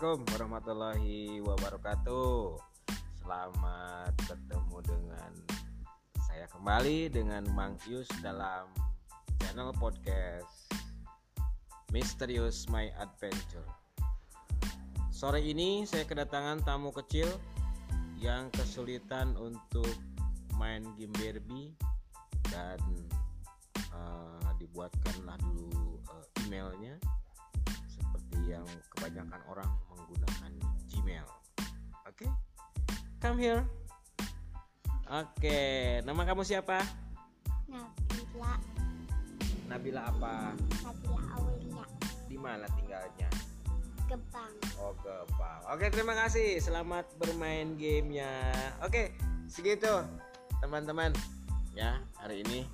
Assalamualaikum warahmatullahi wabarakatuh. Selamat bertemu dengan saya kembali dengan Mang Yus dalam channel podcast Misterius My Adventure. Sore ini saya kedatangan tamu kecil yang kesulitan untuk main game Barbie dan uh, dibuatkanlah dulu uh, emailnya yang kebanyakan orang menggunakan Gmail. Oke, okay? come here. Oke, okay. nama kamu siapa? Nabila. Nabila apa? Nabila Aulia. Di mana tinggalnya? Gebang. Oh, Gebang. Oke, terima kasih. Selamat bermain gamenya. Oke, segitu teman-teman. Ya, hari ini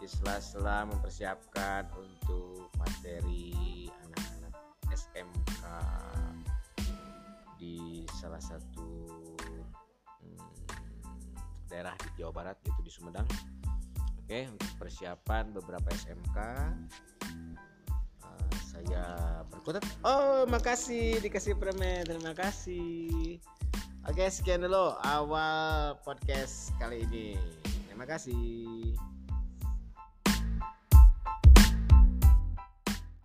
di sela-sela mempersiapkan untuk materi SMK salah satu hmm, daerah di Jawa Barat yaitu di Sumedang. Oke, untuk persiapan beberapa SMK uh, eh, saya berkutat. Oh, makasih dikasih permen. Terima kasih. Oke, sekian dulu awal podcast kali ini. Terima kasih.